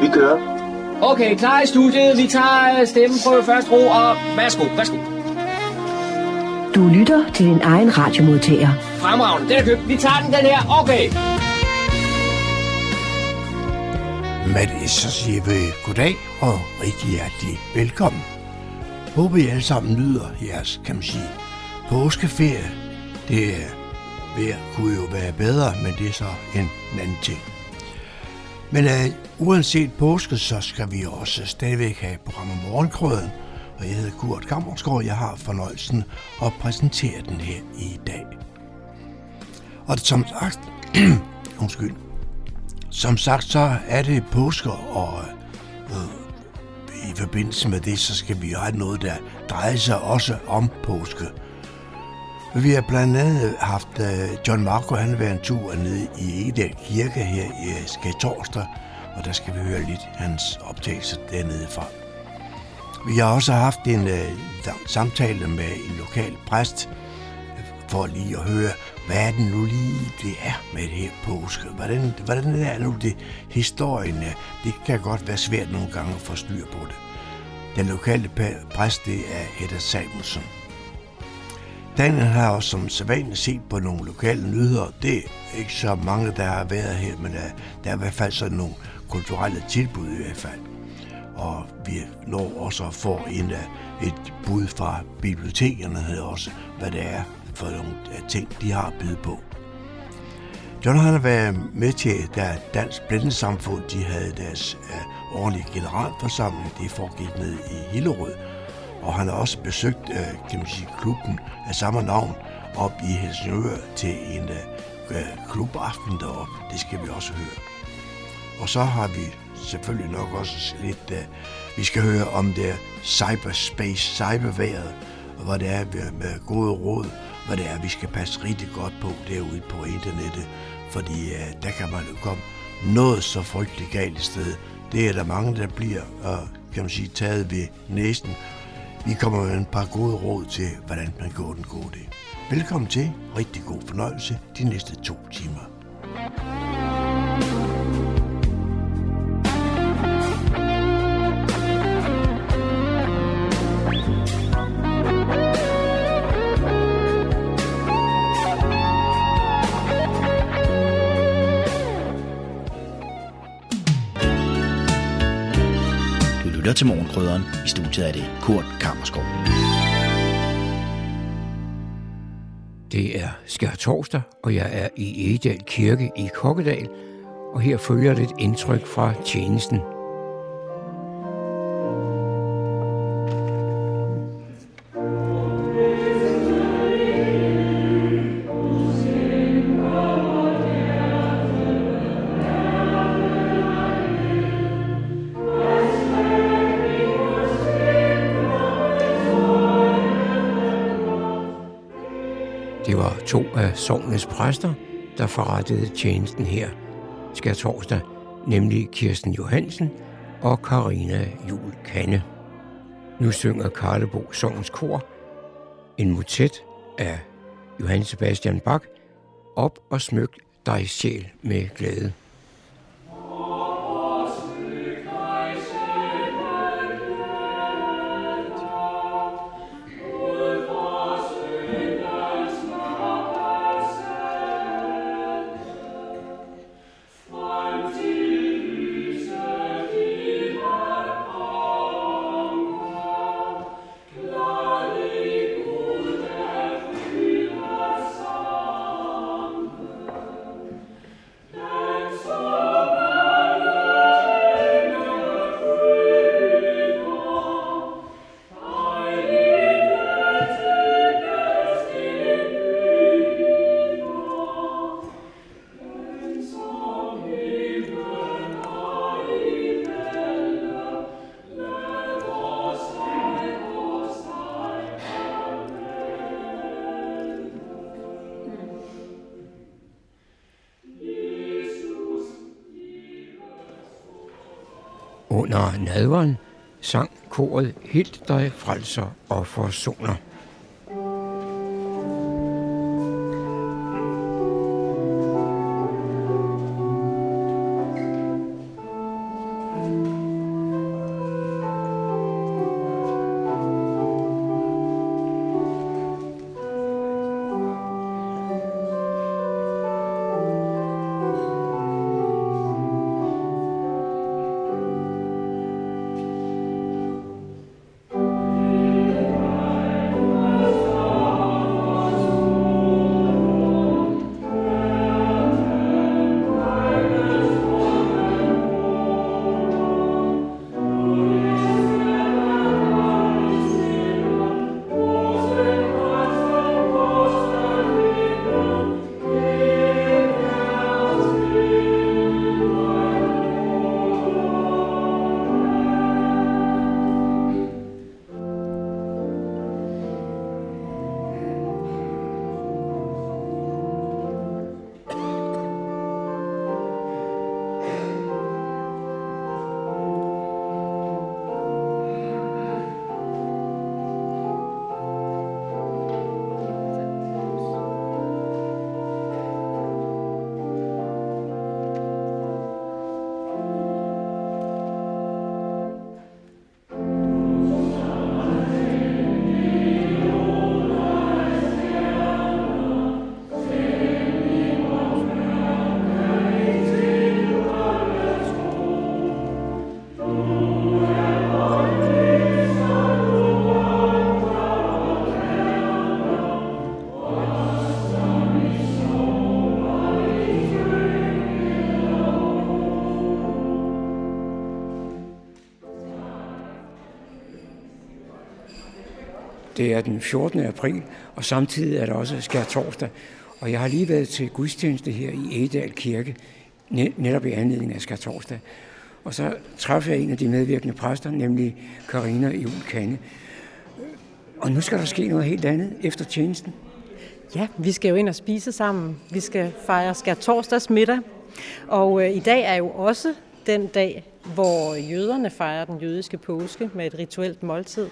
Vi kører. Okay, klar i studiet. Vi tager øh, stemmen på først ro, og værsgo, værsgo. Du lytter til din egen radiomodtager. Fremragende, den er købt. Vi tager den, den her. Okay. Med det så siger vi goddag og rigtig hjertelig velkommen. Håber I alle sammen nyder jeres, kan man sige, påskeferie. Det er ved kunne jo være bedre, men det er så en anden ting. Men uh, uanset påske, så skal vi også stadigvæk have programmet Morgenkrøden, og jeg hedder Kurt Kammersgaard. Jeg har fornøjelsen at præsentere den her i dag. Og som sagt, undskyld, som sagt, så er det påske, og øh, i forbindelse med det, så skal vi have noget, der drejer sig også om påske. Vi har blandt andet haft øh, John Marco, han været en tur nede i Egedal Kirke her i uh, og der skal vi høre lidt hans optagelse dernede fra. Vi har også haft en uh, samtale med en lokal præst, øh, for lige at høre, hvad er det nu lige, det er med det her påske? Hvordan, hvordan er nu det historien er? Det kan godt være svært nogle gange at få styr på det. Den lokale præst, det er Hedda Samuelsen. Daniel har også som sædvanligt set på nogle lokale nyheder. Det er ikke så mange, der har været her, men der, der er i hvert fald sådan nogle kulturelle tilbud i hvert fald. Og vi når også at få en, øh, et bud fra bibliotekerne også, hvad det er for nogle øh, ting, de har at byde på. John har været med til, da Dansk Blindesamfund de havde deres øh, årlige generalforsamling. Det foregik ned i Hillerød. Og han har også besøgt kan man sige, klubben af samme navn op i Helsingør til en klubaften deroppe. Det skal vi også høre. Og så har vi selvfølgelig nok også lidt, uh, vi skal høre om det cyberspace, cyberværet, og hvad det er med gode råd hvad det er, vi skal passe rigtig godt på derude på internettet, fordi uh, der kan man jo komme noget så frygteligt galt sted. Det er der mange, der bliver, og kan man sige, taget ved næsten. Vi kommer med en par gode råd til, hvordan man går den gode det. Velkommen til. Rigtig god fornøjelse de næste to timer. lytter til Morgenkrydderen. I studiet er det Kurt Kammerskov. Det er skær torsdag, og jeg er i Egedal Kirke i Kokkedal, og her følger lidt indtryk fra tjenesten – to præster, der forrettede tjenesten her skal torsdag, nemlig Kirsten Johansen og Karina Jul Kanne. Nu synger Karlebo Sovns Kor en motet af Johann Sebastian Bach op og smyk dig sjæl med glæde. Under nadveren sang koret Helt dig frelser og forsoner. Det er den 14. april, og samtidig er der også skær torsdag. Og jeg har lige været til gudstjeneste her i Edal Kirke, netop i anledning af skær torsdag. Og så træffede jeg en af de medvirkende præster, nemlig Karina i Kanne. Og nu skal der ske noget helt andet efter tjenesten. Ja, vi skal jo ind og spise sammen. Vi skal fejre skær torsdags middag. Og øh, i dag er jo også den dag, hvor jøderne fejrer den jødiske påske med et rituelt måltid.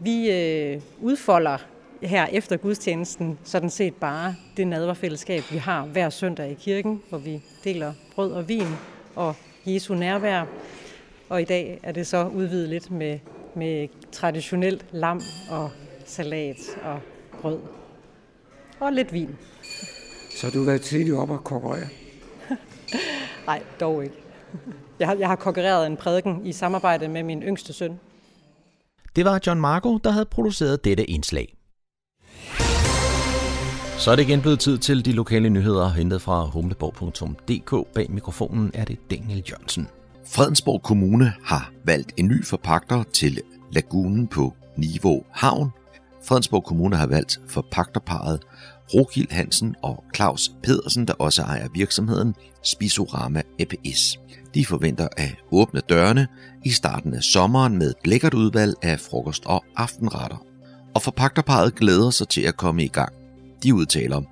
Vi øh, udfolder her efter gudstjenesten sådan set bare det nadverfællesskab, vi har hver søndag i kirken, hvor vi deler brød og vin og Jesu nærvær. Og i dag er det så udvidet lidt med, med traditionelt lam og salat og brød. Og lidt vin. Så du har været tidligt op og konkurrere? Nej, dog ikke. Jeg har, jeg har konkurreret en prædiken i samarbejde med min yngste søn. Det var John Marco, der havde produceret dette indslag. Så er det igen blevet tid til de lokale nyheder, hentet fra humleborg.dk. Bag mikrofonen er det Daniel Jørgensen. Fredensborg Kommune har valgt en ny forpagter til lagunen på Niveau Havn. Fredensborg Kommune har valgt forpagterparet Rogild Hansen og Claus Pedersen, der også ejer virksomheden Spisorama APS. De forventer at åbne dørene i starten af sommeren med et lækkert udvalg af frokost- og aftenretter. Og forpagterparet glæder sig til at komme i gang. De udtaler,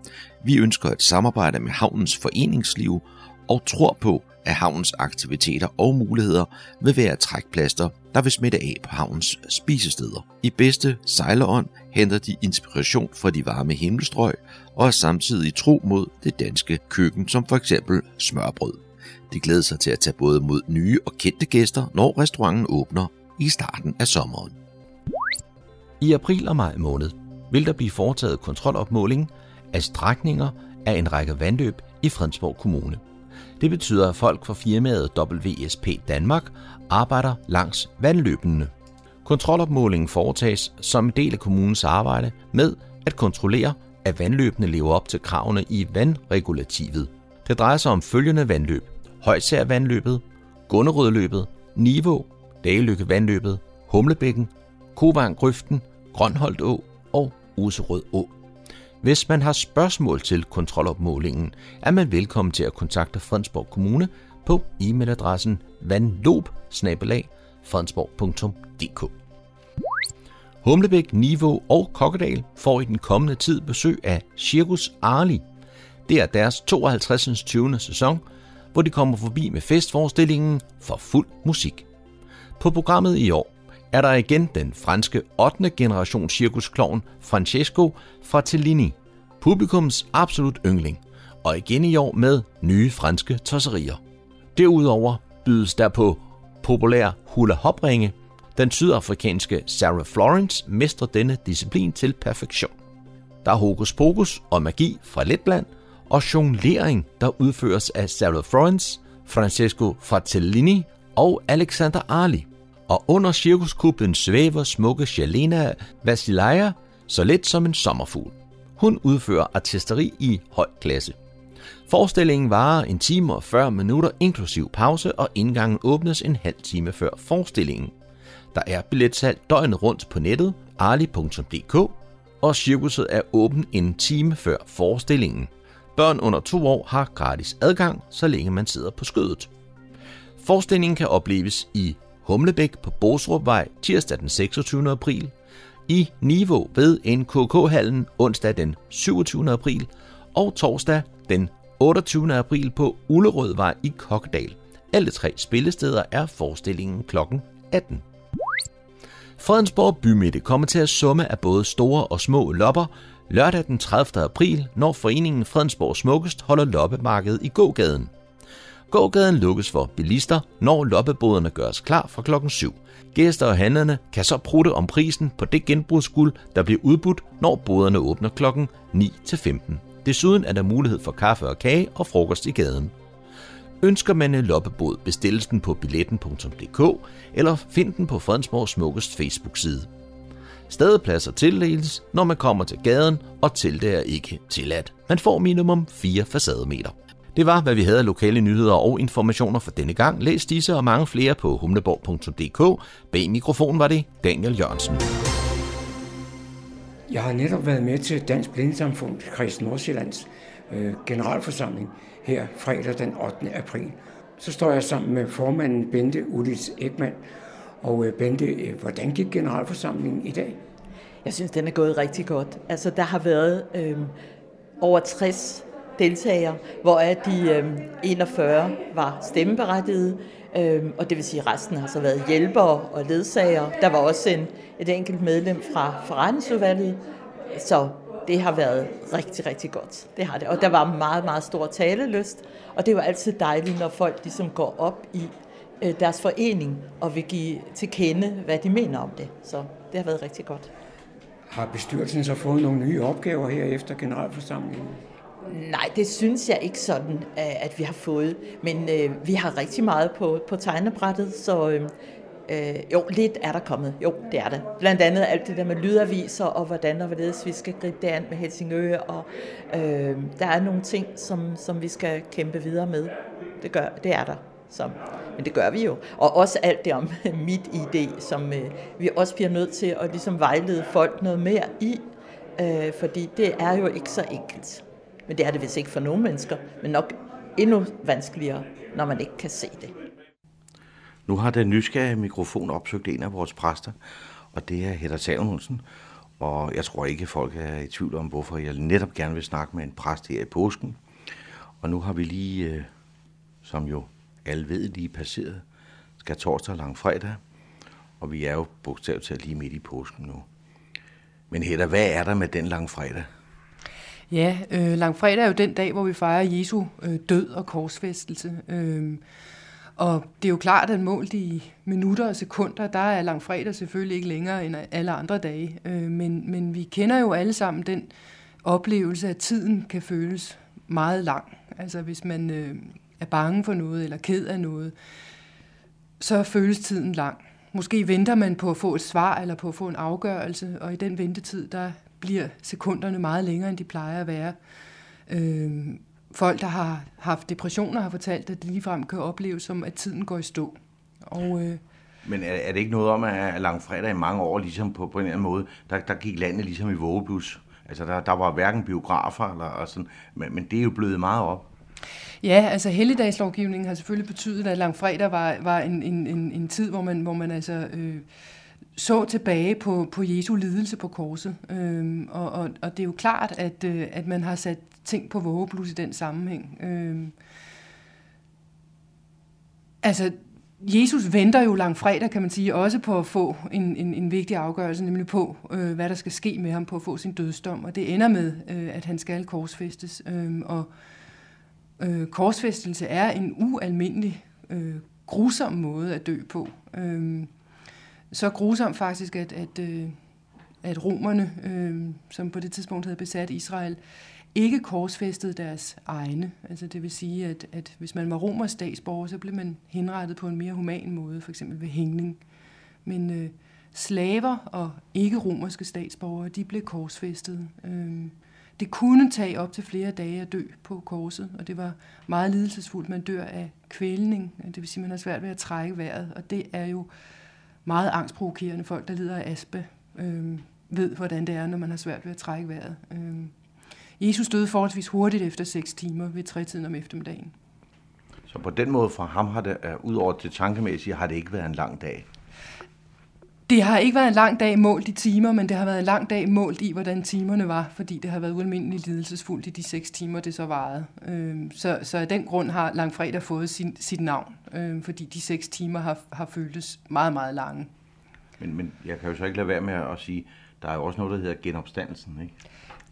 vi ønsker et samarbejde med havnens foreningsliv og tror på, af havnens aktiviteter og muligheder vil være trækplaster, der vil smitte af på havnens spisesteder. I bedste sejlerånd henter de inspiration fra de varme himmelstrøg og er samtidig tro mod det danske køkken, som for eksempel smørbrød. De glæder sig til at tage både mod nye og kendte gæster, når restauranten åbner i starten af sommeren. I april og maj måned vil der blive foretaget kontrolopmåling af strækninger af en række vandløb i Fredensborg Kommune. Det betyder, at folk fra firmaet WSP Danmark arbejder langs vandløbene. Kontrolopmålingen foretages som en del af kommunens arbejde med at kontrollere, at vandløbene lever op til kravene i vandregulativet. Det drejer sig om følgende vandløb. Højsær vandløbet, Gunnerødløbet, Niveau, Dagelykke vandløbet, Humlebækken, Kovang Grøften, Grønholdt Å og Userød Å. Hvis man har spørgsmål til kontrolopmålingen, er man velkommen til at kontakte Fredensborg Kommune på e-mailadressen vandlob Humlebæk, Niveau og Kokkedal får i den kommende tid besøg af Cirkus Arli. Det er deres 52. 20. sæson, hvor de kommer forbi med festforestillingen for fuld musik. På programmet i år er der igen den franske 8. generation cirkusklovn Francesco Fratellini, publikums absolut yndling, og igen i år med nye franske tosserier. Derudover bydes der på populær hula hop ringe. Den sydafrikanske Sarah Florence mestrer denne disciplin til perfektion. Der er hokus pokus og magi fra Letland, og jonglering, der udføres af Sarah Florence, Francesco Fratellini og Alexander Ali og under cirkuskubben svæver smukke Jelena Vasileja så let som en sommerfugl. Hun udfører artisteri i høj klasse. Forestillingen varer en time og 40 minutter inklusiv pause, og indgangen åbnes en halv time før forestillingen. Der er billetsalg døgnet rundt på nettet, arli.dk, og cirkuset er åben en time før forestillingen. Børn under to år har gratis adgang, så længe man sidder på skødet. Forestillingen kan opleves i Humlebæk på Bosrupvej tirsdag den 26. april, i Niveau ved NKK-hallen onsdag den 27. april og torsdag den 28. april på Ullerødvej i Kokkedal. Alle tre spillesteder er forestillingen kl. 18. Fredensborg Bymidte kommer til at summe af både store og små lopper lørdag den 30. april, når foreningen Fredensborg Smukkest holder loppemarkedet i gågaden. Gågaden lukkes for bilister, når loppeboderne gøres klar fra klokken 7. Gæster og handlerne kan så prutte om prisen på det genbrugsguld, der bliver udbudt, når boderne åbner klokken 9-15. Desuden er der mulighed for kaffe og kage og frokost i gaden. Ønsker man en loppebod, bestilles den på billetten.dk eller find den på Fredensborg Smukkest Facebook-side. Stadepladser tildeles, når man kommer til gaden, og til det er ikke tilladt. Man får minimum 4 facademeter. Det var, hvad vi havde af lokale nyheder og informationer for denne gang. Læs disse og mange flere på humleborg.dk. Bag mikrofonen var det Daniel Jørgensen. Jeg har netop været med til Dansk Blindesamfund, Krist Nordsjællands øh, generalforsamling her fredag den 8. april. Så står jeg sammen med formanden Bente Udits Ekman. Og øh, Bente, øh, hvordan gik generalforsamlingen i dag? Jeg synes, den er gået rigtig godt. Altså, der har været øh, over 60 deltagere, hvor de øhm, 41 var stemmeberettigede, øhm, og det vil sige, at resten har så været hjælpere og ledsagere. Der var også en, et enkelt medlem fra forretningsudvalget, så det har været rigtig, rigtig godt. Det har det. Og der var meget, meget stor talelyst, og det var altid dejligt, når folk ligesom går op i øh, deres forening og vil give til kende, hvad de mener om det. Så det har været rigtig godt. Har bestyrelsen så fået nogle nye opgaver her efter generalforsamlingen? Nej, det synes jeg ikke sådan, at vi har fået. Men øh, vi har rigtig meget på, på tegnebrættet, så øh, øh, jo, lidt er der kommet. Jo, det er det. Blandt andet alt det der med lydaviser, og hvordan og hvorledes vi skal gribe det an med Helsingør. Og øh, der er nogle ting, som, som vi skal kæmpe videre med. Det, gør, det er der. Så, men det gør vi jo. Og også alt det om mit idé, som øh, vi også bliver nødt til at ligesom vejlede folk noget mere i. Øh, fordi det er jo ikke så enkelt. Men det er det vist ikke for nogle mennesker, men nok endnu vanskeligere, når man ikke kan se det. Nu har den nysgerrige mikrofon opsøgt en af vores præster, og det er Hedder Samuelsen. Og jeg tror ikke, folk er i tvivl om, hvorfor jeg netop gerne vil snakke med en præst her i påsken. Og nu har vi lige, øh, som jo alle ved, lige passeret, skal torsdag og langfredag. Og vi er jo bogstaveligt talt lige midt i påsken nu. Men Hedder, hvad er der med den langfredag? Ja, øh, langfredag er jo den dag, hvor vi fejrer Jesu øh, død og korsfæstelse. Øh, og det er jo klart, at målt i minutter og sekunder, der er langfredag selvfølgelig ikke længere end alle andre dage. Øh, men, men vi kender jo alle sammen den oplevelse, at tiden kan føles meget lang. Altså hvis man øh, er bange for noget eller ked af noget, så føles tiden lang. Måske venter man på at få et svar eller på at få en afgørelse, og i den ventetid, der bliver sekunderne meget længere, end de plejer at være. Øh, folk, der har haft depressioner, har fortalt, at det ligefrem kan opleves som, at tiden går i stå. Og, øh, Men er, er det ikke noget om, at langfredag i mange år, ligesom på, på en eller anden måde, der, der gik landet ligesom i vågeblus? Altså, der, der var hverken biografer eller og sådan, men, men det er jo blevet meget op. Ja, altså helligdagslovgivningen har selvfølgelig betydet, at langfredag var, var en, en, en, en tid, hvor man, hvor man altså... Øh, så tilbage på, på Jesu lidelse på korset. Øhm, og, og, og det er jo klart, at, øh, at man har sat ting på vågeblus i den sammenhæng. Øhm, altså, Jesus venter jo langfredag, kan man sige, også på at få en, en, en vigtig afgørelse, nemlig på, øh, hvad der skal ske med ham på at få sin dødsdom. Og det ender med, øh, at han skal korsfæstes. Øh, og øh, korsfæstelse er en ualmindelig øh, grusom måde at dø på. Øh, så grusomt faktisk, at, at, øh, at romerne, øh, som på det tidspunkt havde besat Israel, ikke korsfæstede deres egne. Altså det vil sige, at, at hvis man var romers statsborger, så blev man henrettet på en mere human måde, for eksempel ved hængning. Men øh, slaver og ikke-romerske statsborgere, de blev korsfæstet. Øh, det kunne tage op til flere dage at dø på korset, og det var meget lidelsesfuldt. Man dør af kvælning, det vil sige, at man har svært ved at trække vejret, og det er jo meget angstprovokerende. Folk, der lider af aspe, øh, ved, hvordan det er, når man har svært ved at trække vejret. Øh. Jesus døde forholdsvis hurtigt efter 6 timer ved trætiden om eftermiddagen. Så på den måde for ham har det, uh, ud over det tankemæssige, har det ikke været en lang dag? Det har ikke været en lang dag målt i timer, men det har været en lang dag målt i, hvordan timerne var, fordi det har været ualmindeligt lidelsesfuldt i de seks timer, det så varede. Øhm, så, så af den grund har Langfredag fået sin, sit navn, øhm, fordi de seks timer har, har føltes meget, meget lange. Men, men jeg kan jo så ikke lade være med at sige, der er jo også noget, der hedder genopstandelsen, ikke?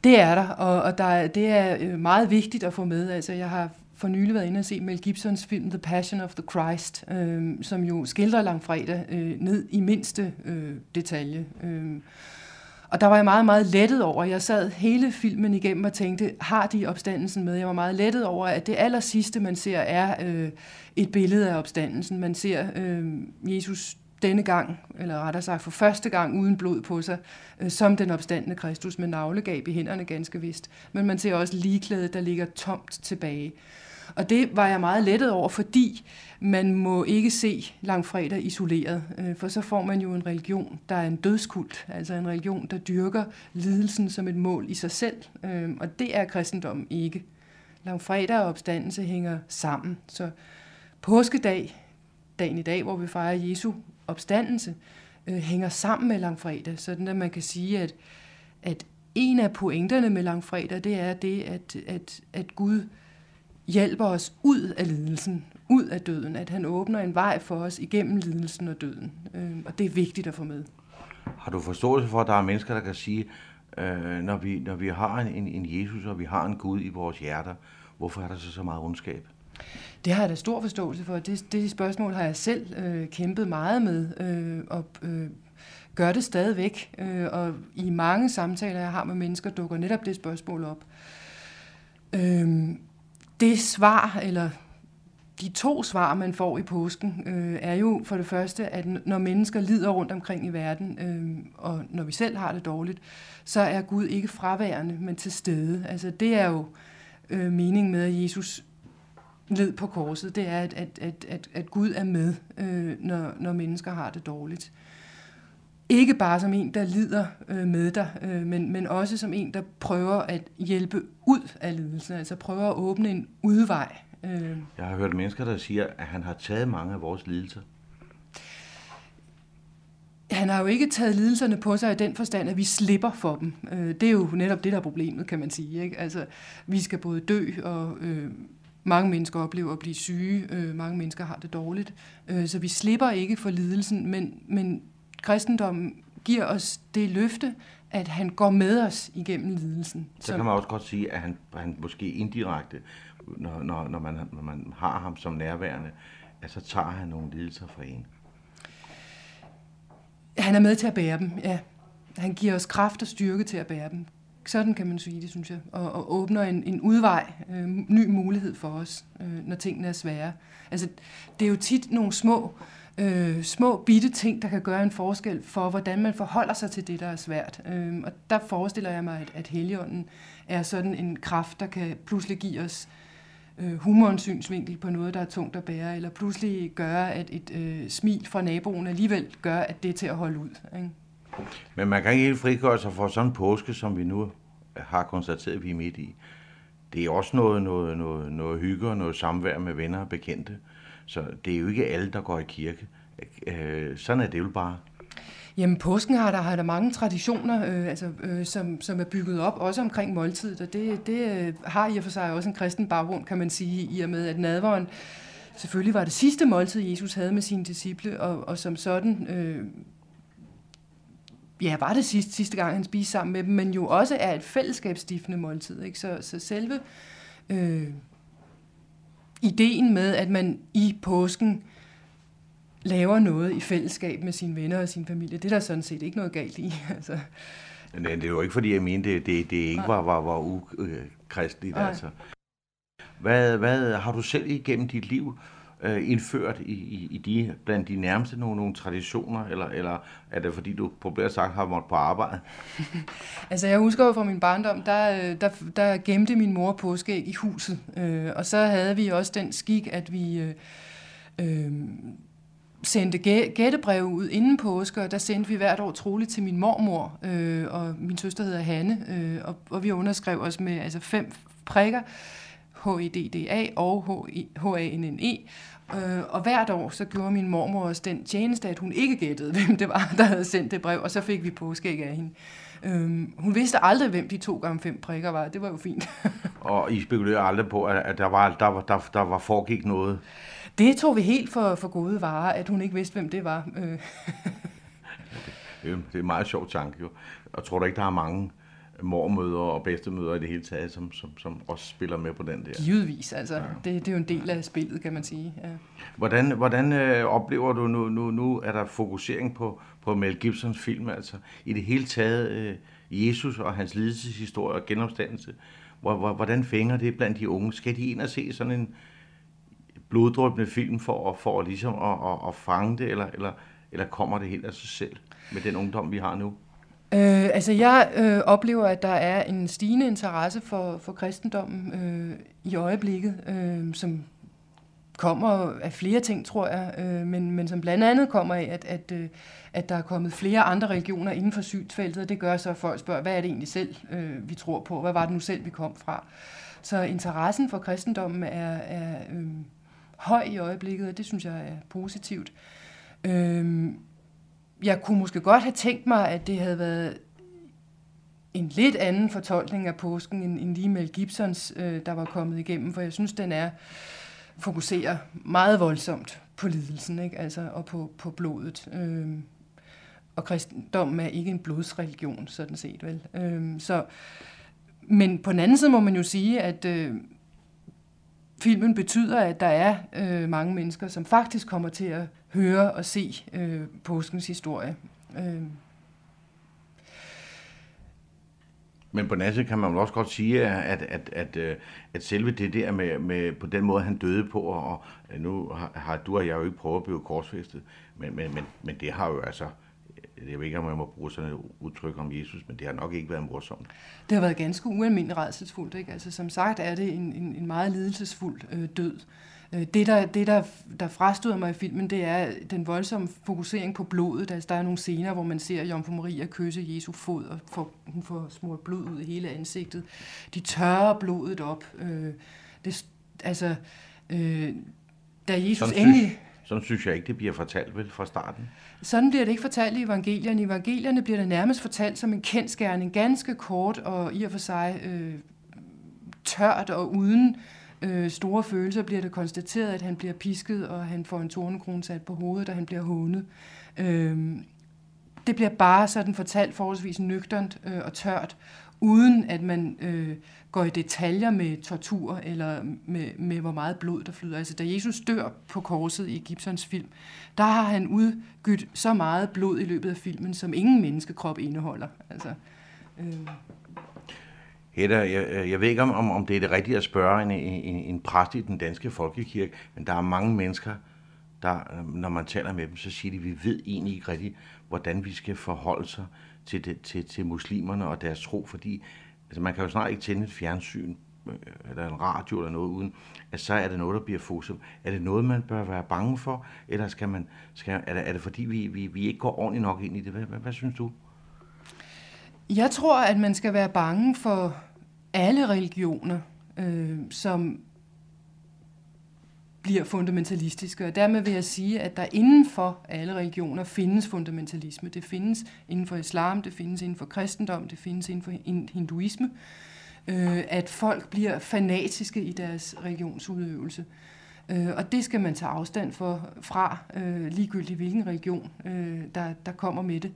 Det er der, og, og der, det er øh, meget vigtigt at få med. Altså, jeg har for nylig været inde og se Mel Gibsons film The Passion of the Christ, øh, som jo skildrer langfredag øh, ned i mindste øh, detalje. Øh. Og der var jeg meget, meget lettet over. Jeg sad hele filmen igennem og tænkte, har de opstandelsen med? Jeg var meget lettet over, at det aller sidste, man ser, er øh, et billede af opstandelsen. Man ser øh, Jesus denne gang, eller rettere sagt for første gang uden blod på sig, øh, som den opstandende Kristus med navlegab i hænderne ganske vist. Men man ser også ligeklædet, der ligger tomt tilbage. Og det var jeg meget lettet over, fordi man må ikke se langfredag isoleret, øh, for så får man jo en religion, der er en dødskult, altså en religion, der dyrker lidelsen som et mål i sig selv, øh, og det er kristendommen ikke. Langfredag og opstandelse hænger sammen, så påskedag, dagen i dag, hvor vi fejrer Jesu opstandelse, øh, hænger sammen med langfredag, sådan at man kan sige, at, at en af pointerne med langfredag, det er det, at, at, at Gud hjælper os ud af lidelsen, ud af døden, at han åbner en vej for os igennem lidelsen og døden. Øh, og det er vigtigt at få med. Har du forståelse for, at der er mennesker, der kan sige, øh, når, vi, når vi har en, en Jesus, og vi har en Gud i vores hjerter, hvorfor er der så så meget ondskab? Det har jeg da stor forståelse for. Det, det spørgsmål har jeg selv øh, kæmpet meget med, øh, og øh, gør det stadigvæk. Øh, og i mange samtaler, jeg har med mennesker, dukker netop det spørgsmål op. Øh, det svar, eller de to svar, man får i påsken, øh, er jo for det første, at når mennesker lider rundt omkring i verden, øh, og når vi selv har det dårligt, så er Gud ikke fraværende, men til stede. Altså det er jo øh, meningen med, at Jesus led på korset. Det er, at, at, at, at, Gud er med, øh, når, når mennesker har det dårligt. Ikke bare som en, der lider øh, med dig, øh, men, men også som en, der prøver at hjælpe ud af lidelsen, altså prøver at åbne en udvej. Øh. Jeg har hørt mennesker, der siger, at han har taget mange af vores lidelser. Han har jo ikke taget lidelserne på sig i den forstand, at vi slipper for dem. Øh, det er jo netop det, der er problemet, kan man sige. Ikke? Altså, vi skal både dø, og øh, mange mennesker oplever at blive syge, øh, mange mennesker har det dårligt. Øh, så vi slipper ikke for lidelsen, men, men kristendommen giver os det løfte, at han går med os igennem lidelsen. Så kan man også godt sige, at han, han måske indirekte, når, når, når, man, når man har ham som nærværende, at så tager han nogle lidelser fra en. Han er med til at bære dem, ja. Han giver os kraft og styrke til at bære dem. Sådan kan man sige det, synes jeg. Og, og åbner en, en udvej, øh, ny mulighed for os, øh, når tingene er svære. Altså, det er jo tit nogle små øh, øh, små bitte ting, der kan gøre en forskel for, hvordan man forholder sig til det, der er svært. Øh, og der forestiller jeg mig, at, at heligånden er sådan en kraft, der kan pludselig give os øh, humorens synsvinkel på noget, der er tungt at bære, eller pludselig gøre, at et øh, smil fra naboen alligevel gør, at det er til at holde ud. Ikke? Men man kan ikke helt frigøre sig for sådan en påske, som vi nu har konstateret, at vi er midt i. Det er også noget, noget, noget, noget hygge og noget samvær med venner og bekendte. Så det er jo ikke alle, der går i kirke. Øh, sådan er det jo bare. Jamen, påsken har der, har der mange traditioner, øh, altså, øh, som, som er bygget op, også omkring måltidet, og det, det øh, har i og for sig også en kristen baggrund, kan man sige, i og med, at nadveren selvfølgelig var det sidste måltid, Jesus havde med sine disciple, og, og som sådan, øh, ja, var det sidste, sidste gang, han spiste sammen med dem, men jo også er et fællesskabsstiftende måltid, ikke? Så, så selve øh, ideen med, at man i påsken laver noget i fællesskab med sine venner og sin familie, det er der sådan set ikke noget galt i. Altså. Men det er jo ikke, fordi jeg mente, det, det, det ikke var, var, var ukristeligt. Altså. Hvad, hvad har du selv igennem dit liv øh, indført i, i, i de, blandt de nærmeste nogle, nogle traditioner, eller, eller er det fordi, du populært sagt har måttet på arbejde? altså jeg husker jo fra min barndom, der, øh, der, der gemte min mor påskeæg i huset, øh, og så havde vi også den skik, at vi... Øh, øh, sendte gættebrev ud inden påske, og der sendte vi hvert år troligt til min mormor, øh, og min søster hedder Hanne, øh, og, og vi underskrev os med altså fem prikker, H-E-D-D-A og H-A-N-N-E. Øh, og hvert år, så gjorde min mormor også den tjeneste, at hun ikke gættede, hvem det var, der havde sendt det brev, og så fik vi påskæg af hende. Øhm, hun vidste aldrig, hvem de to gange fem prikker var. Det var jo fint. og I spekulerede aldrig på, at der var, der, var, der, der var foregik noget? Det tog vi helt for, for gode varer, at hun ikke vidste, hvem det var. Øh. det, er en meget sjov tanke, jo. Og tror du ikke, der er mange mormøder og bedstemøder i det hele taget, som, som, som også spiller med på den der. Givetvis, altså. Ja. Det, det er jo en del af spillet, kan man sige. Ja. Hvordan, hvordan øh, oplever du nu, nu, nu, er der fokusering på, på Mel Gibsons film, altså i det hele taget øh, Jesus og hans lidelseshistorie og genopstandelse. Hvordan fænger det blandt de unge? Skal de ind og se sådan en bloddrøbende film for, for ligesom at, at, at fange det, eller, eller, eller kommer det helt af sig selv med den ungdom, vi har nu? Øh, altså jeg øh, oplever, at der er en stigende interesse for, for kristendommen øh, i øjeblikket, øh, som kommer af flere ting, tror jeg, øh, men, men som blandt andet kommer af, at, at, øh, at der er kommet flere andre religioner inden for synsfeltet, og det gør så, at folk spørger, hvad er det egentlig selv, øh, vi tror på? Hvad var det nu selv, vi kom fra? Så interessen for kristendommen er, er øh, høj i øjeblikket, og det synes jeg er positivt. Øh, jeg kunne måske godt have tænkt mig, at det havde været en lidt anden fortolkning af påsken end, end lige Mel Gibsons, øh, der var kommet igennem, for jeg synes, den er fokuserer meget voldsomt på lidelsen, ikke? Altså, og på, på blodet. Øh, og kristendommen er ikke en blodsreligion, sådan set, vel? Øh, så, men på den anden side må man jo sige, at øh, filmen betyder, at der er øh, mange mennesker, som faktisk kommer til at høre og se øh, påskens historie. Øh. Men på den kan man jo også godt sige, at, at, at, at, at selve det der med, med på den måde, han døde på, og nu har du og jeg jo ikke prøvet at blive korsfæstet, men, men, men, men det har jo altså, jeg ved ikke, om jeg må bruge sådan et udtryk om Jesus, men det har nok ikke været morsomt. Det har været ganske ualmindeligt redselsfuldt. Ikke? Altså, som sagt er det en, en, en meget lidelsesfuld øh, død. Øh, det, der, det der, der frastøder mig i filmen, det er den voldsomme fokusering på blodet. Altså, der er nogle scener, hvor man ser Jomfru Maria kysse Jesu fod, og får, hun får smurt blod ud i hele ansigtet. De tørrer blodet op. Øh, det, altså, øh, da Jesus sådan endelig... Synes, sådan synes jeg ikke, det bliver fortalt vel fra starten. Sådan bliver det ikke fortalt i evangelierne. I evangelierne bliver det nærmest fortalt som en kendskærning, ganske kort og i og for sig øh, tørt og uden øh, store følelser bliver det konstateret, at han bliver pisket, og han får en tornekrone sat på hovedet, og han bliver hånet. Øh, det bliver bare sådan fortalt forholdsvis nøgternt øh, og tørt, uden at man øh, går i detaljer med tortur eller med, med hvor meget blod der flyder. Altså da Jesus dør på korset i Gibsons film, der har han udgydt så meget blod i løbet af filmen, som ingen menneskekrop indeholder. Altså, øh. Hedda, jeg, øh, jeg ved ikke, om, om det er det rigtige at spørge en, en, en præst i den danske folkekirke, men der er mange mennesker, der, øh, når man taler med dem, så siger de, at vi ved egentlig ikke rigtigt, hvordan vi skal forholde sig til, det, til, til muslimerne og deres tro, fordi altså, man kan jo snart ikke tænde et fjernsyn øh, eller en radio eller noget uden, at så er det noget, der bliver fokuseret. Er det noget, man bør være bange for, eller skal man, skal, er, det, er det fordi, vi, vi, vi ikke går ordentligt nok ind i det? Hvad, hvad, hvad synes du? Jeg tror, at man skal være bange for alle religioner, øh, som bliver fundamentalistiske. Og dermed vil jeg sige, at der inden for alle religioner findes fundamentalisme. Det findes inden for islam, det findes inden for kristendom, det findes inden for hinduisme. Øh, at folk bliver fanatiske i deres religionsudøvelse. Øh, og det skal man tage afstand for, fra, øh, ligegyldigt hvilken religion, øh, der, der kommer med det.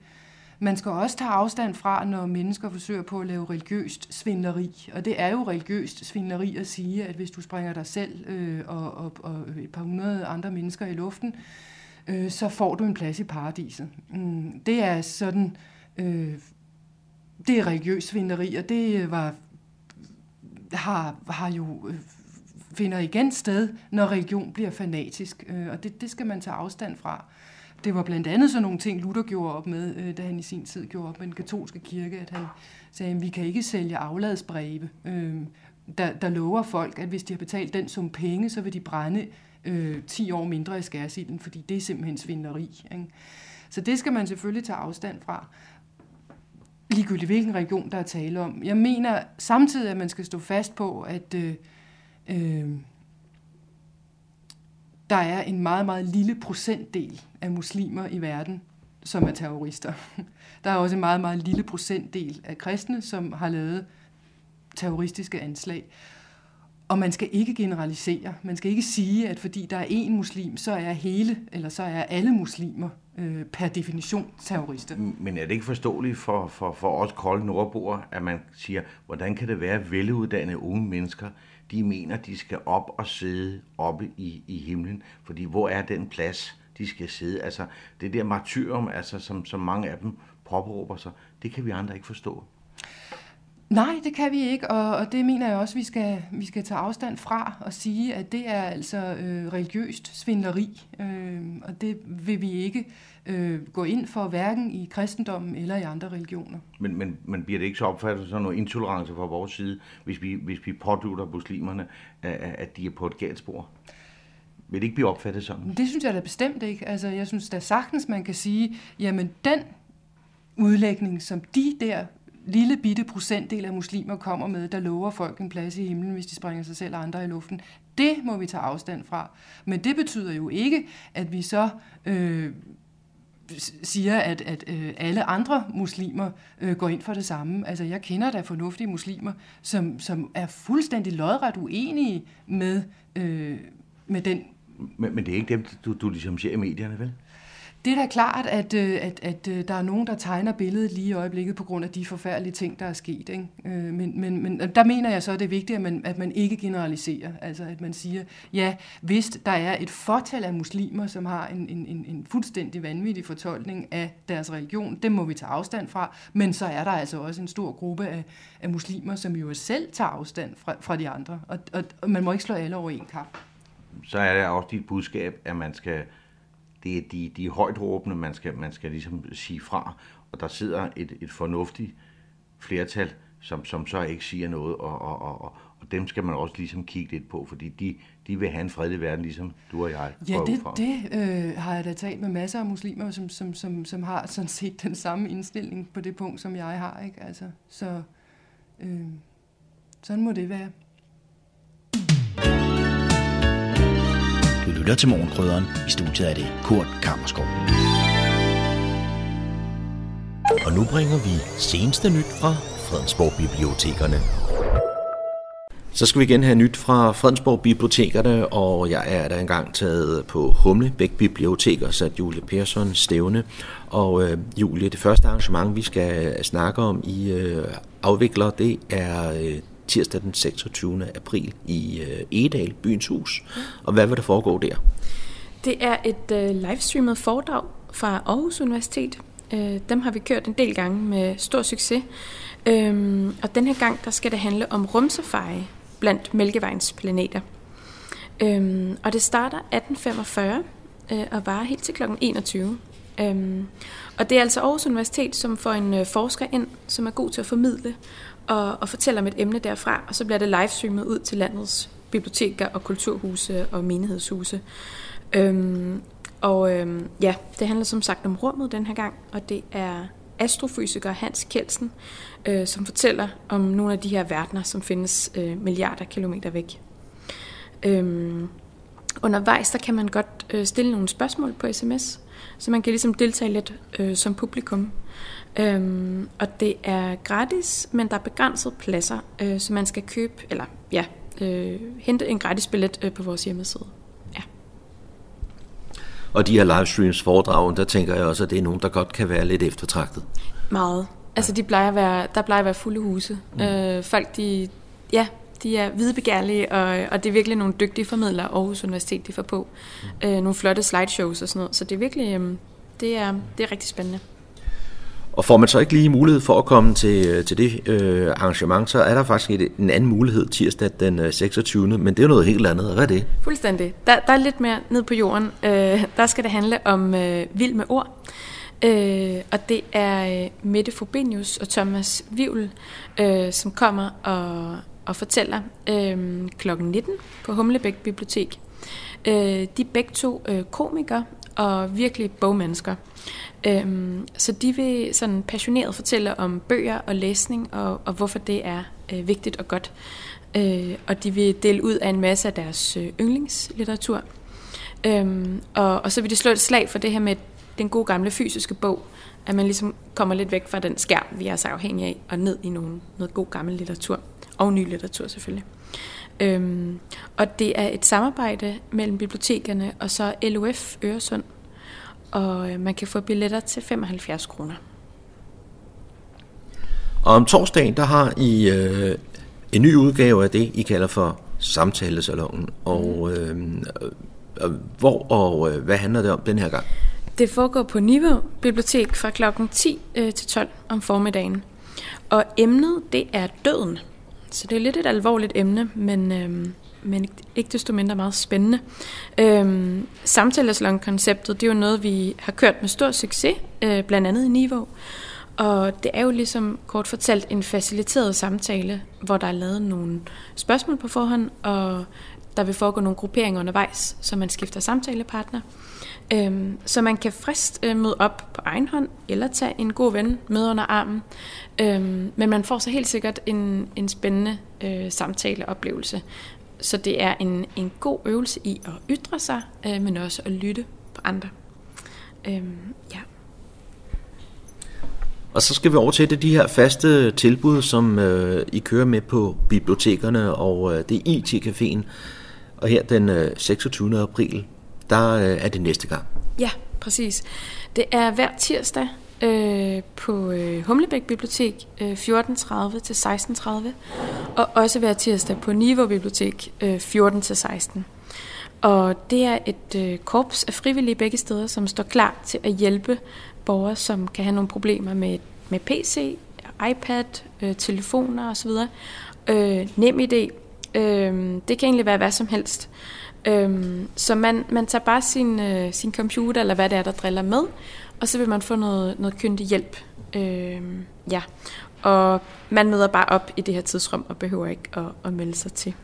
Man skal også tage afstand fra, når mennesker forsøger på at lave religiøst svindleri. Og det er jo religiøst svindleri at sige, at hvis du springer dig selv øh, og, og, og et par hundrede andre mennesker i luften, øh, så får du en plads i paradiset. Mm, det er sådan... Øh, det er religiøst svinderi, og det øh, var, har, har jo øh, finder igen sted, når religion bliver fanatisk. Øh, og det, det skal man tage afstand fra. Det var blandt andet sådan nogle ting, Luther gjorde op med, øh, da han i sin tid gjorde op med den katolske kirke, at han sagde, at vi kan ikke sælge afladsbreve, øh, der, der lover folk, at hvis de har betalt den som penge, så vil de brænde øh, 10 år mindre i skærsilden, fordi det er simpelthen svinderi. Ikke? Så det skal man selvfølgelig tage afstand fra ligegyldigt hvilken region, der er tale om. Jeg mener samtidig, at man skal stå fast på, at øh, øh, der er en meget, meget lille procentdel af muslimer i verden, som er terrorister. Der er også en meget, meget lille procentdel af kristne, som har lavet terroristiske anslag. Og man skal ikke generalisere. Man skal ikke sige, at fordi der er én muslim, så er hele, eller så er alle muslimer øh, per definition terrorister. Men er det ikke forståeligt for, for, for os kolde nordboer, at man siger, hvordan kan det være, at veluddannede unge mennesker de mener, de skal op og sidde oppe i, i himlen, fordi hvor er den plads, de skal sidde? Altså, det der martyrum, altså, som, som mange af dem påberåber sig, det kan vi andre ikke forstå. Nej, det kan vi ikke, og, og det mener jeg også, vi skal, vi skal tage afstand fra og sige, at det er altså øh, religiøst svindleri, øh, og det vil vi ikke øh, gå ind for, hverken i kristendommen eller i andre religioner. Men, men, men bliver det ikke så opfattet som noget intolerance fra vores side, hvis vi, hvis vi pådutter muslimerne, at, at de er på et galt spor? Vil det ikke blive opfattet sådan? Det synes jeg da bestemt ikke. Altså, jeg synes da sagtens, man kan sige, jamen den udlægning, som de der lille bitte procentdel af muslimer kommer med, der lover folk en plads i himlen, hvis de springer sig selv og andre i luften. Det må vi tage afstand fra. Men det betyder jo ikke, at vi så øh, siger, at, at øh, alle andre muslimer øh, går ind for det samme. Altså, jeg kender da fornuftige muslimer, som, som er fuldstændig lodret uenige med, øh, med den... Men, men det er ikke dem, du, du ligesom ser i medierne, vel? Det er da klart, at, øh, at, at øh, der er nogen, der tegner billedet lige i øjeblikket på grund af de forfærdelige ting, der er sket. Ikke? Øh, men, men, men der mener jeg så, at det er vigtigt, at man, at man ikke generaliserer. Altså at man siger, ja, hvis der er et fortal af muslimer, som har en, en, en, en fuldstændig vanvittig fortolkning af deres religion, det må vi tage afstand fra. Men så er der altså også en stor gruppe af, af muslimer, som jo selv tager afstand fra, fra de andre. Og, og, og man må ikke slå alle over en kamp. Så er det også dit budskab, at man skal det er de, de højt råbende, man skal, man skal ligesom sige fra, og der sidder et, et fornuftigt flertal, som, som så ikke siger noget, og, og, og, og dem skal man også ligesom kigge lidt på, fordi de, de vil have en fredelig verden, ligesom du og jeg Ja, det, det øh, har jeg da talt med masser af muslimer, som, som, som, som har sådan set den samme indstilling på det punkt, som jeg har. Ikke? Altså, så øh, sådan må det være. Du lytter til Morgenkrydderen. I studiet er det Kurt Kammerskov. Og nu bringer vi seneste nyt fra Fredensborg Bibliotekerne. Så skal vi igen have nyt fra Fredensborg Bibliotekerne, og jeg er der engang taget på Humlebæk Bibliotek og sat Julie Persson stævne. Og øh, Julie, det første arrangement, vi skal snakke om i øh, afvikler, det er øh, tirsdag den 26. april i øh, Egedal, byens hus. Og hvad vil der foregå der? Det er et øh, livestreamet foredrag fra Aarhus Universitet. Øh, dem har vi kørt en del gange med stor succes. Øhm, og den her gang, der skal det handle om rumsafari blandt Mælkevejens planeter. Øhm, og det starter 1845 øh, og varer helt til kl. 21. Øhm, og det er altså Aarhus Universitet, som får en øh, forsker ind, som er god til at formidle og, og fortæller om et emne derfra, og så bliver det livestreamet ud til landets biblioteker og kulturhuse og menighedshuse. Øhm, og øhm, ja, det handler som sagt om rummet den her gang, og det er astrofysiker Hans Kelsen, øh, som fortæller om nogle af de her verdener, som findes øh, milliarder kilometer væk. Øhm, undervejs der kan man godt øh, stille nogle spørgsmål på sms, så man kan ligesom deltage lidt øh, som publikum. Øhm, og det er gratis, men der er begrænset pladser, øh, så man skal købe, eller ja, øh, hente en gratis billet øh, på vores hjemmeside. Ja. Og de her livestreams foredrag, der tænker jeg også, at det er nogen, der godt kan være lidt eftertragtet. Meget. Altså, de plejer at være, der plejer at være fulde huse. Mm. Øh, folk, de, ja, de er videbegærlige, og, og det er virkelig nogle dygtige formidlere, Aarhus Universitet de får på. Mm. Øh, nogle flotte slideshows og sådan noget. Så det er virkelig, øh, det er, det er rigtig spændende. Og får man så ikke lige mulighed for at komme til, øh, til det øh, arrangement, så er der faktisk et, en anden mulighed tirsdag den øh, 26. Men det er jo noget helt andet. Hvad er det? Fuldstændig. Der, der er lidt mere ned på jorden. Øh, der skal det handle om øh, vild med ord. Øh, og det er øh, Mette Fobenius og Thomas Vivl, øh, som kommer og, og fortæller øh, klokken 19 på Humlebæk Bibliotek. Øh, de er begge to øh, komikere og virkelig bogmennesker. Øhm, så de vil sådan passioneret fortælle om bøger og læsning, og, og hvorfor det er øh, vigtigt og godt. Øh, og de vil dele ud af en masse af deres øh, yndlingslitteratur. Øhm, og, og så vil de slå et slag for det her med den gode gamle fysiske bog, at man ligesom kommer lidt væk fra den skærm, vi er så afhængige af, og ned i nogen, noget god gammel litteratur, og ny litteratur selvfølgelig. Øhm, og det er et samarbejde mellem bibliotekerne og så LUF Øresund, og øh, man kan få billetter til 75 kroner. Og om torsdagen, der har I øh, en ny udgave af det, I kalder for Samtalesalongen. Og øh, hvor og øh, hvad handler det om den her gang? Det foregår på Niveau Bibliotek fra kl. 10 øh, til 12 om formiddagen. Og emnet, det er døden. Så det er lidt et alvorligt emne, men, øhm, men ikke desto mindre meget spændende. Øhm, Samtalesalon-konceptet, det er jo noget, vi har kørt med stor succes, øh, blandt andet i Niveau. Og det er jo ligesom kort fortalt en faciliteret samtale, hvor der er lavet nogle spørgsmål på forhånd, og der vil foregå nogle grupperinger undervejs, så man skifter samtalepartner. Øhm, så man kan frist øh, møde op på egen hånd, eller tage en god ven med under armen. Øhm, men man får så helt sikkert en, en spændende øh, samtaleoplevelse. Så det er en, en god øvelse i at ytre sig, øh, men også at lytte på andre. Øhm, ja. Og så skal vi over til det, de her faste tilbud, som øh, I kører med på bibliotekerne, og øh, det er IT-caféen. Og her den øh, 26. april, der øh, er det næste gang. Ja, præcis. Det er hver tirsdag øh, på øh, Humlebæk Bibliotek øh, 14.30 til 16.30, og også hver tirsdag på Niveau Bibliotek øh, 14 til 16. Og det er et øh, korps af frivillige begge steder, som står klar til at hjælpe borgere, som kan have nogle problemer med, med PC, iPad, øh, telefoner osv. Øh, nem idé. Øh, det kan egentlig være hvad som helst. Øh, så man, man tager bare sin, øh, sin computer, eller hvad det er, der driller med, og så vil man få noget, noget kyndig hjælp. Øh, ja. Og man møder bare op i det her tidsrum, og behøver ikke at, at melde sig til.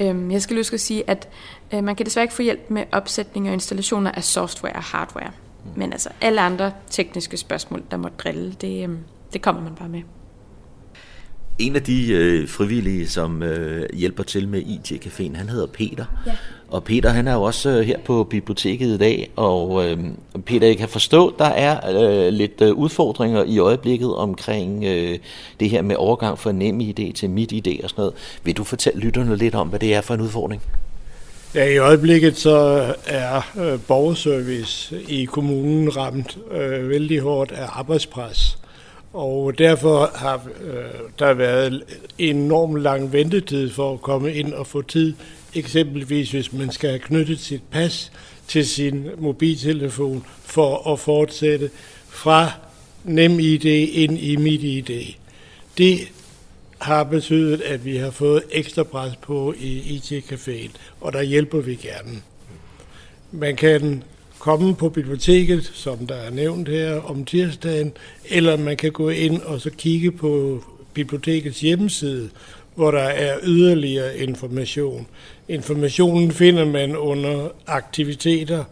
Øh, jeg skal huske at sige, at øh, man kan desværre ikke få hjælp med opsætning og installationer af software og hardware. Men altså alle andre tekniske spørgsmål, der må drille, det, øh, det kommer man bare med. En af de øh, frivillige, som øh, hjælper til med IT-caféen, han hedder Peter. Ja. Og Peter, han er jo også øh, her på biblioteket i dag, og øh, Peter, jeg kan forstå, der er øh, lidt øh, udfordringer i øjeblikket omkring øh, det her med overgang fra nem idé til mit idé og sådan noget. Vil du fortælle lytterne lidt om, hvad det er for en udfordring? Ja, i øjeblikket så er øh, borgerservice i kommunen ramt øh, vældig hårdt af arbejdspres. Og derfor har øh, der været en enorm lang ventetid for at komme ind og få tid. Eksempelvis hvis man skal have knyttet sit pas til sin mobiltelefon for at fortsætte fra NemID ind i MitID. Det har betydet, at vi har fået ekstra pres på i IT-caféen, og der hjælper vi gerne. Man kan komme på biblioteket, som der er nævnt her, om tirsdagen, eller man kan gå ind og så kigge på bibliotekets hjemmeside, hvor der er yderligere information. Informationen finder man under aktiviteter,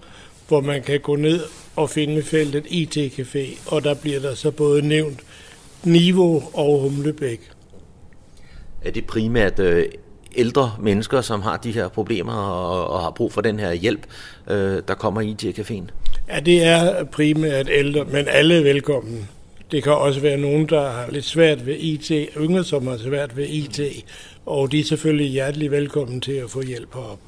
hvor man kan gå ned og finde feltet IT-café, og der bliver der så både nævnt Niveau og Humlebæk. Er det primært øh, ældre mennesker, som har de her problemer og, og har brug for den her hjælp, øh, der kommer i IT-caféen? Ja, det er primært ældre, men alle er velkommen. Det kan også være nogen, der har lidt svært ved IT, yngre, som har svært ved IT, og de er selvfølgelig hjertelig velkommen til at få hjælp herop.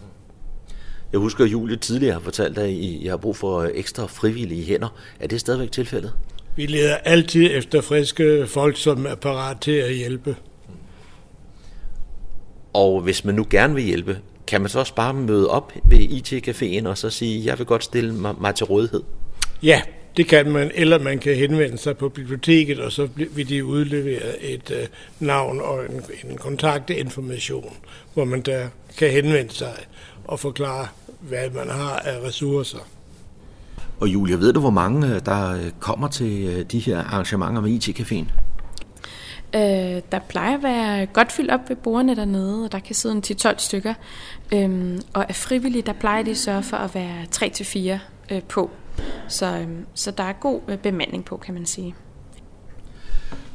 Jeg husker, at Julie tidligere har fortalt, at I har brug for ekstra frivillige hænder. Er det stadigvæk tilfældet? Vi leder altid efter friske folk, som er parat til at hjælpe. Og hvis man nu gerne vil hjælpe, kan man så også bare møde op ved IT-caféen og så sige, jeg vil godt stille mig, mig til rådighed? Ja, det kan man, eller man kan henvende sig på biblioteket, og så vil de udlevere et øh, navn og en, en kontaktinformation, hvor man der kan henvende sig og forklare, hvad man har af ressourcer. Og Julia, ved du, hvor mange øh, der øh, kommer til øh, de her arrangementer med IT-caféen? Øh, der plejer at være godt fyldt op ved bordene dernede, og der kan sidde en 10-12 stykker. Øhm, og af frivillige, der plejer de at sørge for at være 3-4 øh, på. Så, øhm, så der er god øh, bemanding på, kan man sige.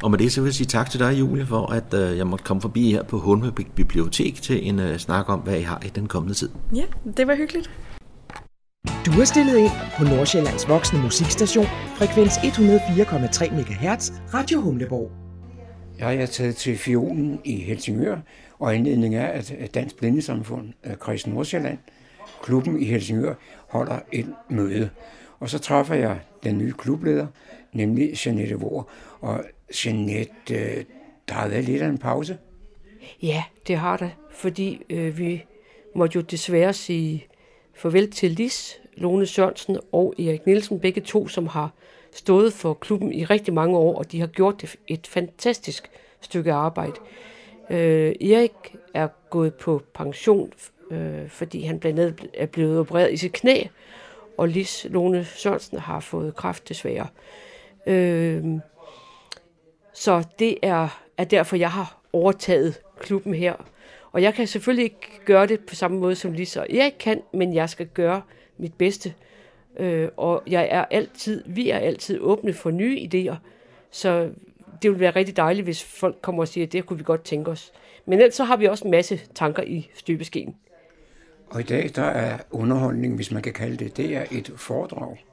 Og med det så vil jeg sige tak til dig, Julie, for at øh, jeg måtte komme forbi her på Hundebæk Bibliotek til en øh, snak om, hvad I har i den kommende tid. Ja, det var hyggeligt. Du har stillet ind på Nordsjællands voksne musikstation, frekvens 104,3 MHz, Radio Humleborg. Jeg er taget til Fionen i Helsingør, og anledningen er, at Dansk Blindesamfund, øh, Kreds Nordsjælland, klubben i Helsingør, holder et møde. Og så træffer jeg den nye klubleder, nemlig Jeanette Vore. Og Jeanette, øh, der har været lidt af en pause. Ja, det har der, fordi øh, vi måtte jo desværre sige farvel til Lis, Lone Sørensen og Erik Nielsen, begge to, som har stået for klubben i rigtig mange år, og de har gjort et fantastisk stykke arbejde. Øh, Erik er gået på pension, øh, fordi han blandt andet er blevet opereret i sit knæ, og Lis Lone Sørensen har fået kræft desværre. Øh, så det er, er derfor, jeg har overtaget klubben her. Og jeg kan selvfølgelig ikke gøre det på samme måde, som Lis og Erik kan, men jeg skal gøre mit bedste. Øh, og jeg er altid, vi er altid åbne for nye idéer, så det vil være rigtig dejligt, hvis folk kommer og siger, at det kunne vi godt tænke os. Men ellers så har vi også en masse tanker i støbeskeen. Og i dag, der er underholdning, hvis man kan kalde det, det er et foredrag.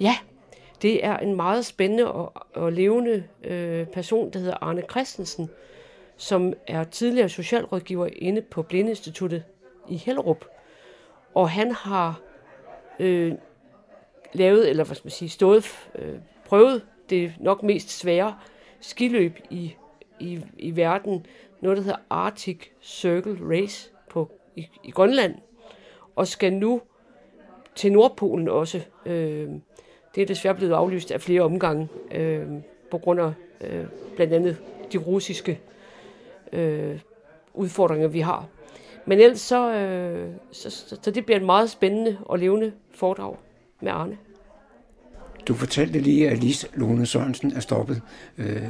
Ja, det er en meget spændende og, og levende øh, person, der hedder Arne Christensen, som er tidligere socialrådgiver inde på Blindeinstituttet i Hellerup. Og han har øh, lavet, eller hvad skal man sige, stået, øh, prøvet det nok mest svære skiløb i, i, i verden, noget der hedder Arctic Circle Race på, i, i Grønland, og skal nu til Nordpolen også. Øh, det er desværre blevet aflyst af flere omgange, øh, på grund af øh, blandt andet de russiske øh, udfordringer, vi har. Men ellers så, øh, så, så, så det bliver en meget spændende og levende foredrag med Arne. Du fortalte lige, at Lis Lone Sørensen er stoppet øh,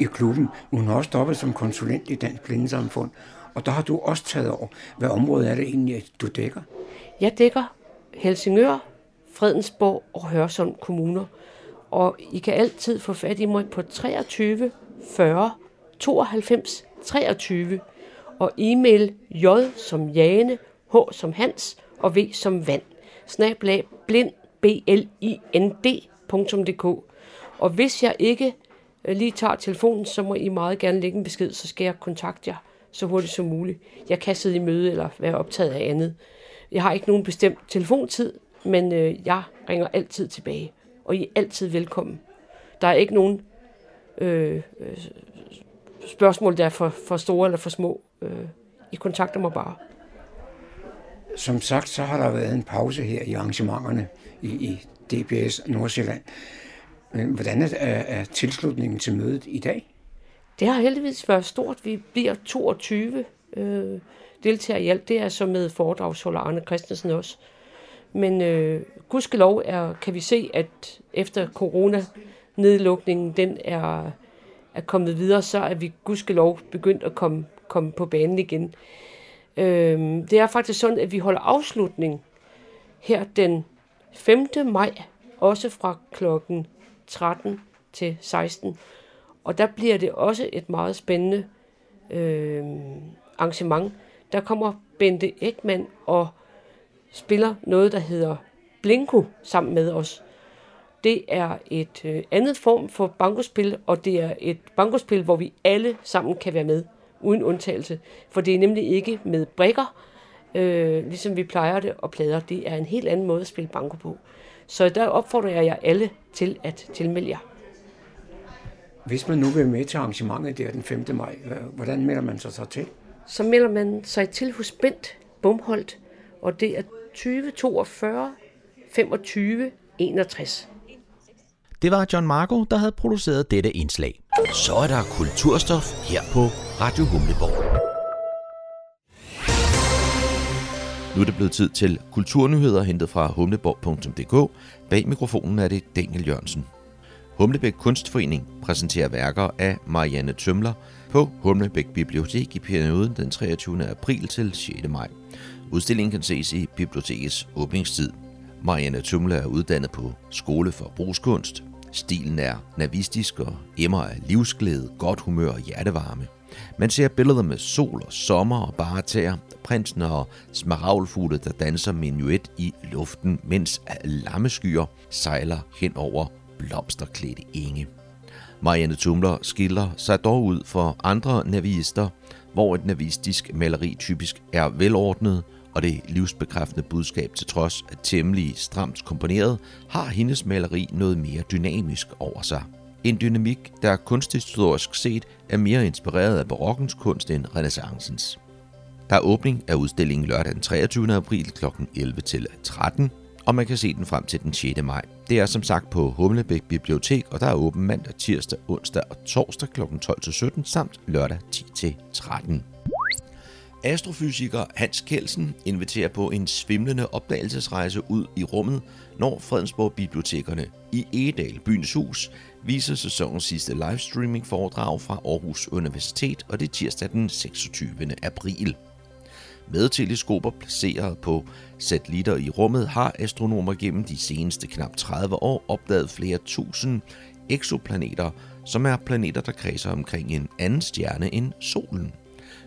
i klubben. Hun har også stoppet som konsulent i Dansk Blindesamfund. Og der har du også taget over. Hvad område er det egentlig, du dækker? Jeg dækker Helsingør, Fredensborg og Hørsholm kommuner. Og I kan altid få fat i mig på 23 40 92 23 og e-mail j som Jane, h som Hans og v som Vand. Snablag blind b l i n d.dk. Og hvis jeg ikke øh, lige tager telefonen, så må I meget gerne lægge en besked, så skal jeg kontakte jer så hurtigt som muligt. Jeg kan sidde i møde eller være optaget af andet. Jeg har ikke nogen bestemt telefontid, men øh, jeg ringer altid tilbage, og I er altid velkommen. Der er ikke nogen øh, øh, spørgsmål, der er for, for store eller for små. Øh, I kontakter mig bare. Som sagt, så har der været en pause her i arrangementerne i, i DBS Nordsjælland. Men hvordan er, er tilslutningen til mødet i dag? Det har heldigvis været stort. Vi bliver 22 øh, deltagere i alt. Det er så med foredragsholder Arne Christensen også. Men øh, gudskelov er, kan vi se, at efter corona-nedlukningen den er, er kommet videre, så er vi gudskelov begyndt at komme, komme på banen igen. Øh, det er faktisk sådan, at vi holder afslutning her den 5. maj, også fra klokken 13 til 16. Og der bliver det også et meget spændende øh, arrangement. Der kommer Bente Ekman og spiller noget, der hedder Blinko sammen med os. Det er et øh, andet form for bankospil, og det er et bankospil, hvor vi alle sammen kan være med, uden undtagelse. For det er nemlig ikke med brikker, øh, ligesom vi plejer det, og plader. Det er en helt anden måde at spille banko på. Så der opfordrer jeg jer alle til at tilmelde jer. Hvis man nu vil med til arrangementet der den 5. maj, hvordan melder man sig så til? Så melder man sig til hos Bent Bumholdt, og det er 2042 25 61. Det var John Marco, der havde produceret dette indslag. Så er der kulturstof her på Radio Humleborg. Nu er det blevet tid til kulturnyheder hentet fra humleborg.dk. Bag mikrofonen er det Daniel Jørgensen. Humlebæk Kunstforening præsenterer værker af Marianne Tømler på Humlebæk Bibliotek i perioden den 23. april til 6. maj. Udstillingen kan ses i bibliotekets åbningstid. Marianne Tømler er uddannet på Skole for Brugskunst. Stilen er navistisk og emmer af livsglæde, godt humør og hjertevarme. Man ser billeder med sol og sommer og bare tæer, prinsen og smaragdfugle, der danser minuet i luften, mens lammeskyer sejler hen over blomsterklædte enge. Marianne Tumler skiller sig dog ud for andre navister, hvor et navistisk maleri typisk er velordnet, og det livsbekræftende budskab til trods at temmelig stramt komponeret, har hendes maleri noget mere dynamisk over sig. En dynamik, der kunsthistorisk set er mere inspireret af barokkens kunst end renaissancens. Der er åbning af udstillingen lørdag den 23. april kl. 11 til 13, og man kan se den frem til den 6. maj. Det er som sagt på Humlebæk Bibliotek, og der er åben mandag, tirsdag, onsdag og torsdag kl. 12-17 samt lørdag 10-13. Astrofysiker Hans Kelsen inviterer på en svimlende opdagelsesrejse ud i rummet, når Fredensborg Bibliotekerne i Egedal, byens hus, viser sæsonens sidste livestreaming foredrag fra Aarhus Universitet, og det er tirsdag den 26. april. Med teleskoper placeret på satellitter i rummet har astronomer gennem de seneste knap 30 år opdaget flere tusind eksoplaneter, som er planeter, der kredser omkring en anden stjerne end solen.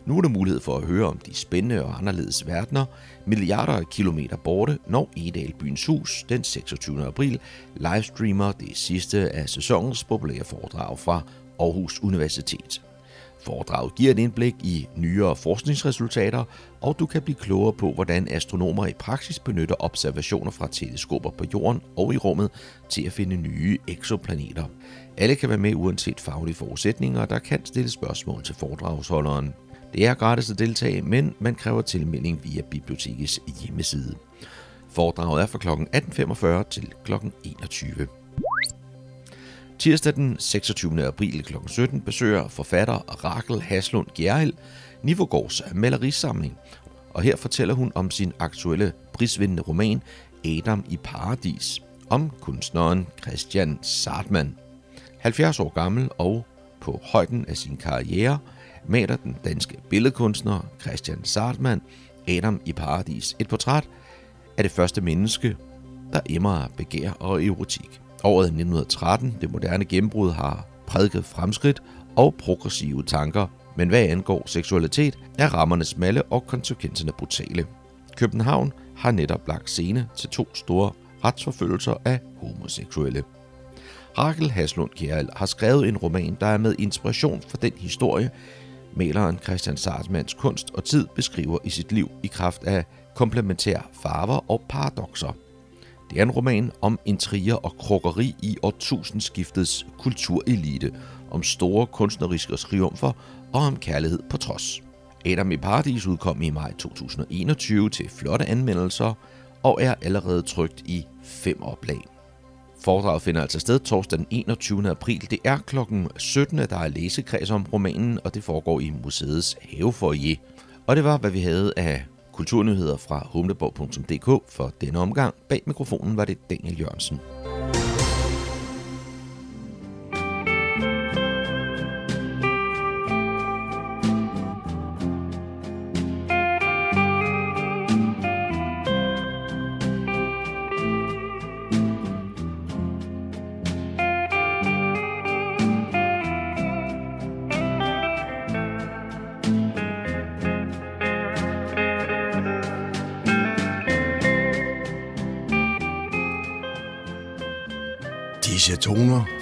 Nu er der mulighed for at høre om de spændende og anderledes verdener, milliarder af kilometer borte, når Edal Byens Hus den 26. april livestreamer det sidste af sæsonens populære foredrag fra Aarhus Universitet. Foredraget giver et indblik i nyere forskningsresultater, og du kan blive klogere på, hvordan astronomer i praksis benytter observationer fra teleskoper på jorden og i rummet til at finde nye eksoplaneter. Alle kan være med uanset faglige forudsætninger, og der kan stille spørgsmål til foredragsholderen. Det er gratis at deltage, men man kræver tilmelding via bibliotekets hjemmeside. Foredraget er fra kl. 18.45 til kl. 21. Tirsdag den 26. april kl. 17 besøger forfatter Rakel Haslund Gjerhild Nivogårds malerisamling, og her fortæller hun om sin aktuelle prisvindende roman Adam i Paradis, om kunstneren Christian Sartmann. 70 år gammel og på højden af sin karriere maler den danske billedkunstner Christian Sartmann Adam i Paradis et portræt af det første menneske, der emmer af begær og erotik. Året 1913, det moderne gennembrud, har prædiket fremskridt og progressive tanker, men hvad angår seksualitet, er rammerne smalle og konsekvenserne brutale. København har netop lagt scene til to store retsforfølgelser af homoseksuelle. Rakel Haslund Kjærl har skrevet en roman, der er med inspiration for den historie, maleren Christian Sartmans kunst og tid beskriver i sit liv i kraft af komplementære farver og paradoxer. Det er en roman om intriger og krukkeri i årtusindskiftets kulturelite, om store kunstneriske triumfer og om kærlighed på trods. Adam i Paradis udkom i maj 2021 til flotte anmeldelser og er allerede trygt i fem oplag. Foredraget finder altså sted torsdag den 21. april. Det er klokken 17, at der er læsekreds om romanen, og det foregår i museets havefoyer. Og det var, hvad vi havde af kulturnyheder fra humleborg.dk for denne omgang. Bag mikrofonen var det Daniel Jørgensen.